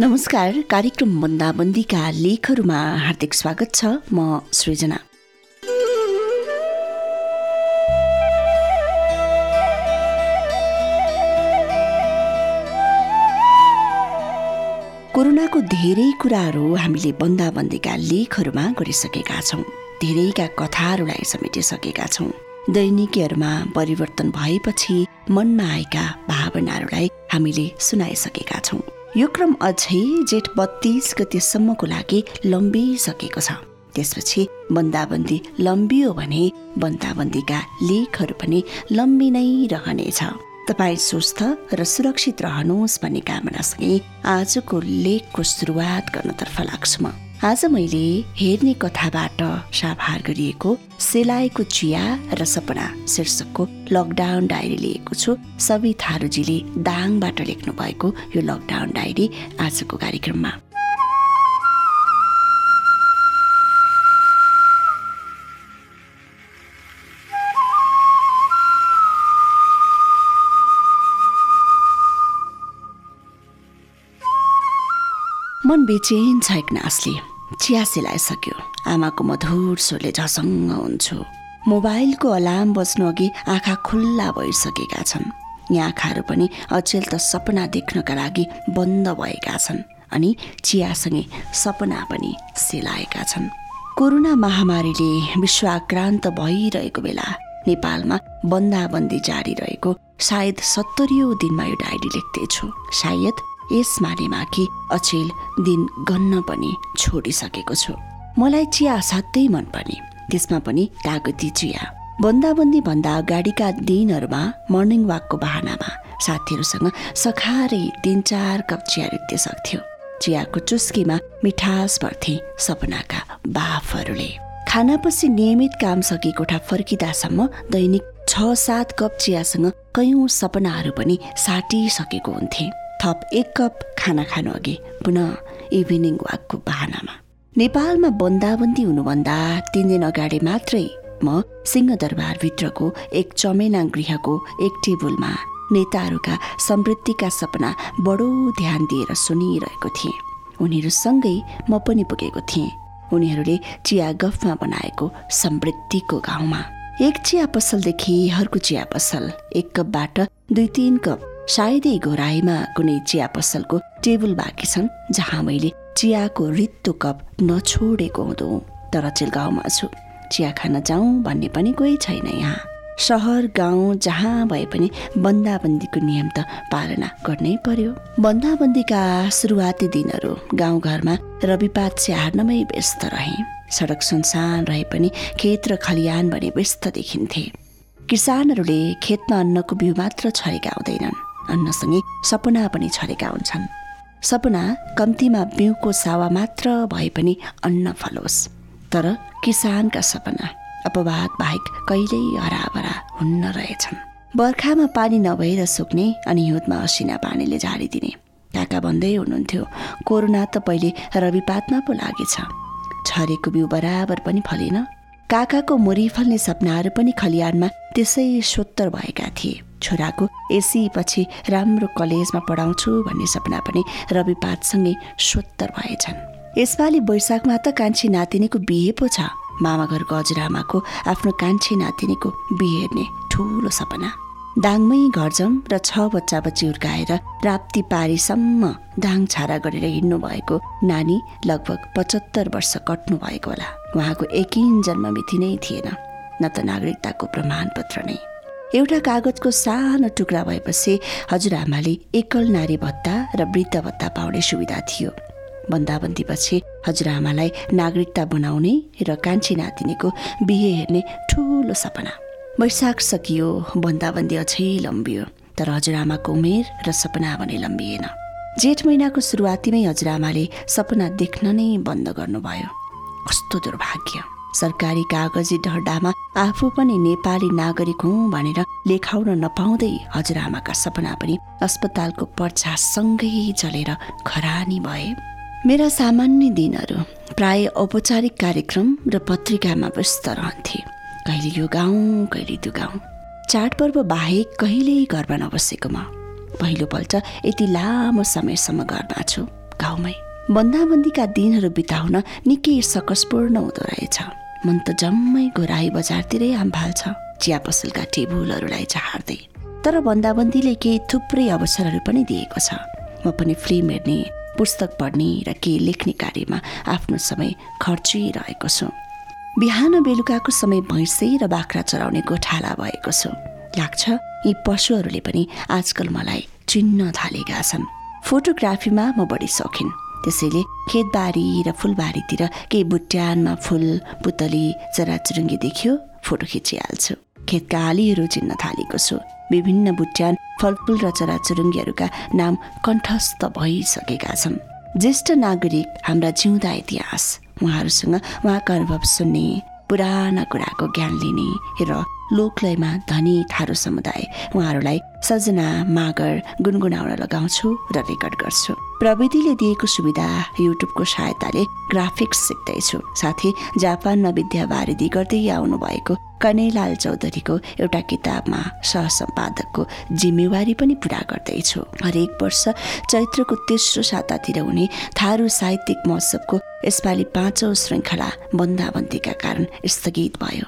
नमस्कार कार्यक्रम बन्दाबन्दीका लेखहरूमा हार्दिक स्वागत छ म सृजना। कोरोनाको धेरै कुराहरू हामीले बन्दाबन्दीका लेखहरूमा गरिसकेका छौँ। धेरैका कथाहरूलाई समेटिसकेका छौँ। दैनिकीहरूमा परिवर्तन भएपछि मनमा आएका भावनाहरूलाई हामीले सुनाइसकेका छौँ। यो क्रम अझै जेठ बत्तीस गतिसम्मको लागि लम्बिसकेको छ। त्यसपछि बन्दाबन्दी लम्बियो भने बन्दाबन्दीका लेखहरू पनि लम्बी नै रहनेछ। तपाईँ स्वस्थ र सुरक्षित रहनुहोस् भन्ने कामनासँगै आजको लेखको सुरुवात गर्नतर्फ लाग्छु म। आज मैले हेर्ने कथाबाट साभार गरिएको सेलाएको चिया र सपना शीर्षकको लकडाउन डायरी लिएको छु। सबै थारूजीले दाङबाट लेख्नु भएको यो लकडाउन डायरी आजको कार्यक्रममा। मन बेचेन छ एकनासले चिया सिलाइसक्यो। आमाको मधुर स्वरले झसङ्ग हुन्छु। मोबाइलको अलार्म बज्नु अघि आँखा खुल्ला भइसकेका छन्। यहाँ आँखाहरू पनि अचेल त सपना देख्नका लागि बन्द भएका छन् अनि चियासँगै सपना पनि सिलाएका छन्। कोरोना महामारीले विश्व आक्रान्त भइरहेको बेला नेपालमा बन्दाबन्दी जारी रहेको सायद सत्तरीौँ दिनमा यो डायरी लेख्दैछु। सायद यस मानेमा कि अचेल दिन गन्न पनि छोडिसकेको छु। मलाई चिया असाध्यै मनपर्ने। त्यसमा पनि कागती चिया। बन्दाबन्दी भन्दा अगाडिका दिनहरूमा मर्निङ वाकको बहानामा साथीहरूसँग सखारै तिन चार कप चिया रित्य सक्थ्यो। चियाको चुस्कीमा मिठास पर्थे सपनाका बाफहरूले। खानापछि नियमित काम सकी कोठा फर्किँदासम्म दैनिक छ सात कप चियासँग कयौँ सपनाहरू पनि साटिसकेको हुन्थे। थप एक कप खाना खानु अघि पुनः इभिनिङ वाकको बहानामा। नेपालमा बन्दाबन्दी हुनुभन्दा तिन दिन अगाडि मात्रै म सिंहदरबारभित्रको एक चमेना गृहको एक टेबलमा नेताहरूका समृद्धिका सपना बडो ध्यान दिएर सुनिरहेको थिएँ। उनीहरूसँगै म पनि पुगेको थिएँ। उनीहरूले चिया गफमा बनाएको समृद्धिको गाउँमा। एक चिया पसलदेखि अर्को चिया पसल एक कपबाट दुई तिन कप सायदै घोराईमा कुनै चिया पसलको टेबल बाँकी छन् जहाँ मैले चियाको रित्तो कप नछोडेको हुँदो तर चेल गाउँमा छु। चिया खान जाउँ भन्ने पनि कोही छैन यहाँ। सहर गाउँ जहाँ भए पनि बन्दाबन्दीको नियम त पालना गर्नै पर्यो। बन्दाबन्दीका सुरुवाती दिनहरू गाउँघरमा रविपात स्याहार्नमै व्यस्त रहे। सडक सुनसान रहे पनि खेत र खलियान भने व्यस्त देखिन्थे। किसानहरूले खेतमा अन्नको बिउ मात्र छरेका हुँदैनन्। अन्नसँगै सपना पनि छरेका हुन्छन्। सपना कम्तीमा बिउको सावा मात्र भए पनि अन्न फलोस्। तर किसानका सपना अपवाद बाहेक कहिल्यै हराभरा हुन्न रहेछन् बर्खामा पानी नभएर सुक्ने अनि हिउँदमा असिना पानीले झारिदिने। काका भन्दै हुनुहुन्थ्यो कोरोना त पहिले रविपातमा पो लागेछ। छरेको बिउ बराबर पनि फलेन। काकाको मुरी फल्ने सपनाहरू पनि खलियानमा त्यसै सोत्तर भएका थिए। छोराको एसी पछि राम्रो कलेजमा पढाउँछु भन्ने सपना पनि रविपातसँगै सोत्तर भएछन्। यसपालि वैशाखमा त कान्छी नातिनीको बिहे पो छ। मामा घरको हजुरआमाको आफ्नो कान्छी नातिनीको बिहे हेर्ने ठुलो सपना। दाङमै घर जाउँ र छ बच्चा बच्ची हुर्काएर राप्ती पारीसम्म दाङ छारा गरेर हिँड्नु भएको नानी लगभग पचहत्तर वर्ष कट्नु भएको होला। उहाँको एकिन जन्ममिति नै थिएन। न त नागरिकताको प्रमाणपत्र नै। एउटा कागजको सानो टुक्रा भएपछि हजुरआमाले एकल नारी भत्ता र वृद्ध भत्ता पाउने सुविधा थियो। बन्दाबन्दीपछि हजुरआमालाई नागरिकता बनाउने र कान्छी नातिनीको बिहे हेर्ने ठुलो सपना। वैशाख सकियो बन्दाबन्दी अझै लम्बियो तर हजुरआमाको उमेर र सपना भने लम्बिएन। जेठ महिनाको सुरुवातीमै हजुरआमाले सपना देख्न नै बन्द गर्नुभयो। कस्तो दुर्भाग्य। सरकारी कागजी ढड्डामा आफू पनि नेपाली नागरिक हुँ भनेर लेखाउन नपाउँदै हजुरआमाका सपना पनि अस्पतालको पर्चासँगै चलेर खरानी भए। मेरा सामान्य दिनहरू प्राय औपचारिक कार्यक्रम र पत्रिकामा व्यस्त रहन्थे। कहिले यो गाउँ कहिले त्यो गाउँ। चाडपर्व बाहेक कहिल्यै घरमा नबसेको म। पहिलोपल्ट यति लामो समयसम्म घरमा छु गाउँमै। बन्दाबन्दीका दिनहरू बिताउन निकै सकसपूर्ण हुँदो रहेछ। मन त जम्मै घोराई बजारतिरै आम फाल्छ चिया पसलका टेबुलहरूलाई चहार्दै तर बन्दाबन्दीले केही थुप्रै अवसरहरू पनि दिएको छ। म पनि फिल्म हेर्ने पुस्तक पढ्ने र केही लेख्ने कार्यमा आफ्नो समय खर्चिरहेको छु। बिहान बेलुकाको समय भैँसै र बाख्रा चराउने गोठाला भएको छु। लाग्छ यी पशुहरूले पनि आजकल मलाई चिन्न थालेका छन्। फोटोग्राफीमा म बढी सौखिन। त्यसैले खेतबारी र फुलबारीतिर केही बुट्यानमा फुल पुतली चराचुरुङ्गी देखियो फोटो खिचिहाल्छु। खेतका आलीहरू चिन्न थालेको छु। विभिन्न बुट्यान फलफुल र चराचुरुङ्गीहरूका नाम कण्ठस्थ भइसकेका छन्। ज्येष्ठ नागरिक हाम्रा जिउँदा इतिहास। उहाँहरूसँग उहाँका अनुभव सुन्ने पुराना कुराको ज्ञान लिने र लोकलयमा धनी थारू समुदाय। उहाँहरूलाई सजना मागर गुनगुनाउन लगाउँछु र रेकर्ड गर्छु। प्रविधिले दिएको सुविधा युट्युबको सहायताले ग्राफिक्स सिक्दैछु। साथै जापानमा विद्यावारिधि गर्दै आउनु भएको कनेलाल चौधरीको एउटा किताबमा सहसम्पादकको जिम्मेवारी पनि पुरा गर्दैछु। हरेक वर्ष चैत्रको तेस्रो सातातिर हुने थारू साहित्यिक महोत्सवको यसपालि पाँचौँ श्रृङ्खला बन्दाबन्दीका कारण स्थगित भयो।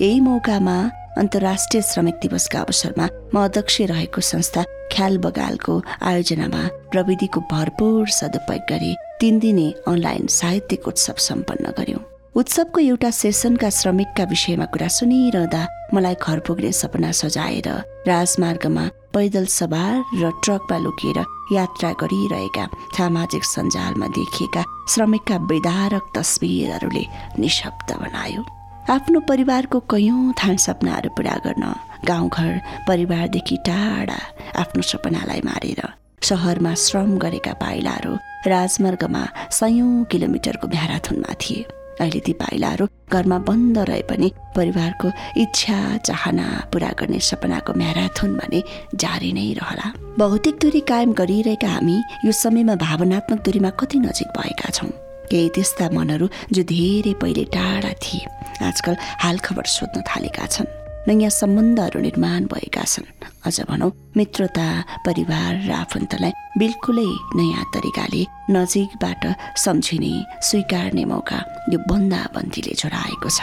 यही मौकामा अन्तर्राष्ट्रिय श्रमिक दिवसका अवसरमा म अध्यक्ष रहेको संस्था ख्याल बगालको आयोजनामा प्रविधिको भरपूर सदुपयोग गरी तिन दिने अनलाइन साहित्यिक उत्सव सम्पन्न गर्यौं उत्सवको एउटा सेसनका श्रमिकका विषयमा कुरा सुनिरहँदा मलाई घर पुग्ने सपना सजाएर राजमार्गमा पैदल सवार र ट्रकमा लुकिएर यात्रा गरिरहेका सामाजिक सञ्जालमा देखिएका श्रमिकका विदारक तस्विरहरूले निशब्द बनायो। आफ्नो परिवारको कैयौँ थान सपनाहरू पुरा गर्न गाउँघर परिवारदेखि टाढा आफ्नो सपनालाई मारेर सहरमा श्रम गरेका पाइलाहरू राजमार्गमा सयौँ किलोमिटरको म्याराथुनमा थिए। अहिले ती पाइलाहरू घरमा बन्द रहे पनि परिवारको इच्छा चाहना पुरा गर्ने सपनाको म्याराथुन भने जारी नै रहला। भौतिक दूरी कायम गरिरहेका हामी यो समयमा भावनात्मक दूरीमा कति नजिक भएका छौँ? केही त्यस्ता मनहरू जो धेरै पहिले टाढा थिए। आजकल हालखबर सोध्न थालेका छन्। नयाँ सम्बन्धहरू निर्माण भएका छन्। अझ भनौँ मित्रता परिवार र आफन्तलाई बिल्कुलै नयाँ तरिकाले नजिकबाट सम्झिने स्वीकार्ने मौका यो बन्दाबन्दीले जोडाएको छ।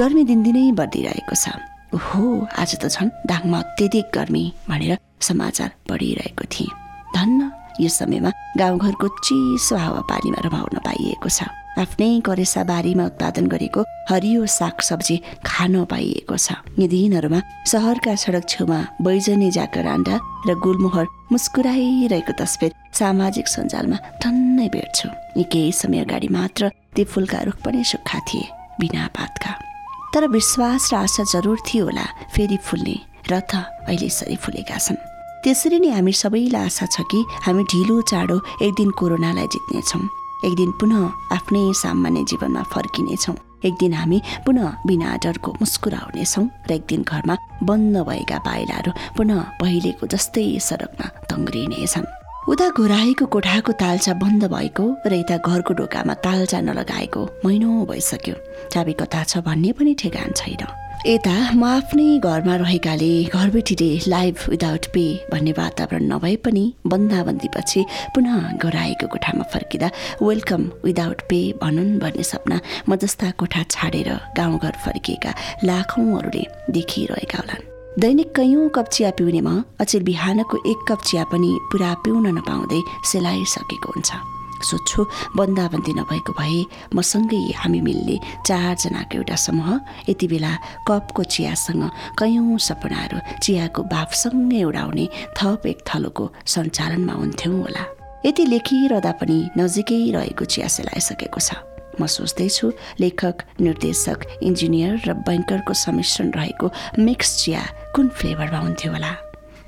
गर्मी दिनदिनै बढिरहेको छ। ओहो आज त झन् दाङमा अत्यधिक गर्मी भनेर समाचार पढिरहेको थिएँ। धन्न यो समयमा गाउँघरको चिसो हावापानीमा रमाउन पाइएको छ। आफ्नै करेसा बारीमा उत्पादन गरेको हरियो सागसब्जी खान पाइएको छ। यी दिनहरूमा सहरका सडक छेउमा बैजनी जाकरान्डा र गुलमोहर मुस्कुराइरहेको तस्विर सामाजिक सञ्जालमा टन्नै भेट्छु। यी केही समय अगाडि मात्र ती फुलका रुख पनि सुक्खा थिए बिना पातका। तर विश्वास र आशा जरुर थियो होला फेरि फुल्ने र त अहिले यसरी फुलेका छन्। त्यसरी नै हामी सबैलाई आशा छ कि हामी ढिलो चाँडो एक दिन कोरोनालाई जित्नेछौँ। एक दिन पुनः आफ्नै सामान्य जीवनमा फर्किनेछौँ। एक दिन हामी पुनः बिना डरको मुस्कुराउनेछौँ र एक दिन घरमा बन्द भएका पाइलाहरू पुनः पहिलेको जस्तै सडकमा तङ्ग्रिनेछन् उता घुराएको कोठाको तालचा बन्द भएको र यता घरको ढोकामा तालचा नलगाएको महिनौ भइसक्यो। चाबी कता छ भन्ने पनि ठेगान छैन। यता म आफ्नै घरमा रहेकाले घरबेटीले लाइभ विदाउट पे भन्ने वातावरण नभए पनि बन्दाबन्दीपछि पुनः गराएको कोठामा फर्किँदा वेलकम विदाउट पे भनुन् भन्ने सपना म जस्ता कोठा छाडेर गाउँघर फर्किएका लाखौँहरूले देखिरहेका होलान्। दैनिक कैयौँ कप चिया पिउने म अचेल बिहानको एक कप चिया पनि पुरा पिउन नपाउँदै सेलाइसकेको हुन्छ। सोध्छु बन्दाबन्दी नभएको भए मसँगै हामी मिल्ने चारजनाको एउटा समूह। यति बेला कपको चियासँग कैयौँ सपनाहरू चियाको बाफसँगै उडाउने थप एक थलोको सञ्चालनमा हुन्थ्यौँ होला। यति लेखिरहँदा पनि नजिकै रहेको चिया सेलाइसकेको छ। म सोच्दैछु लेखक निर्देशक इन्जिनियर र बैङ्करको सम्मिश्रण रहेको मिक्स चिया कुन फ्लेभरमा हुन्थ्यो होला?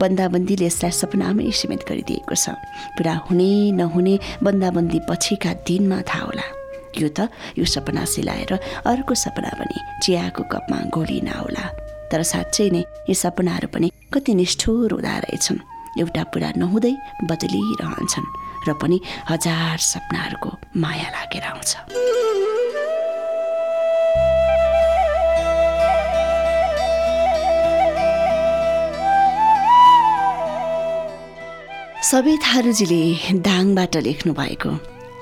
बन्दाबन्दीले यसलाई सपनामै सीमित गरिदिएको छ। पुरा हुने नहुने बन्दाबन्दी पछिका दिनमा थाहा होला। यो त यो सपना सिलाएर अर्को सपना पनि चियाको कपमा गोलिन होला। तर साँच्चै नै यी सपनाहरू पनि कति निष्ठुर हुँदा रहेछन्। एउटा पुरा नहुँदै बदलिरहन्छन् र पनि हजार सपनाहरूको माया लागेर आउँछ। सबै थारूजीले दाङबाट लेख्नु भएको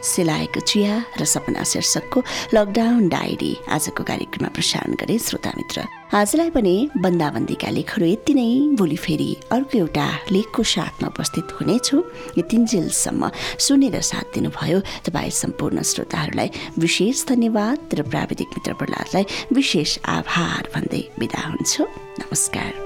सिलाएको चिया र सपना शीर्षकको लकडाउन डायरी आजको कार्यक्रममा प्रसारण गरे श्रोता मित्र। आजलाई पनि बन्दाबन्दीका लेखहरू यति नै। भोलि फेरि अर्को एउटा लेखको साथमा उपस्थित हुनेछु। यतिन्जेलसम्म सुनेर साथ दिनुभयो तपाईँ सम्पूर्ण श्रोताहरूलाई विशेष धन्यवाद र प्राविधिक मित्र प्रहलादलाई विशेष आभार भन्दै बिदा हुन्छु। नमस्कार।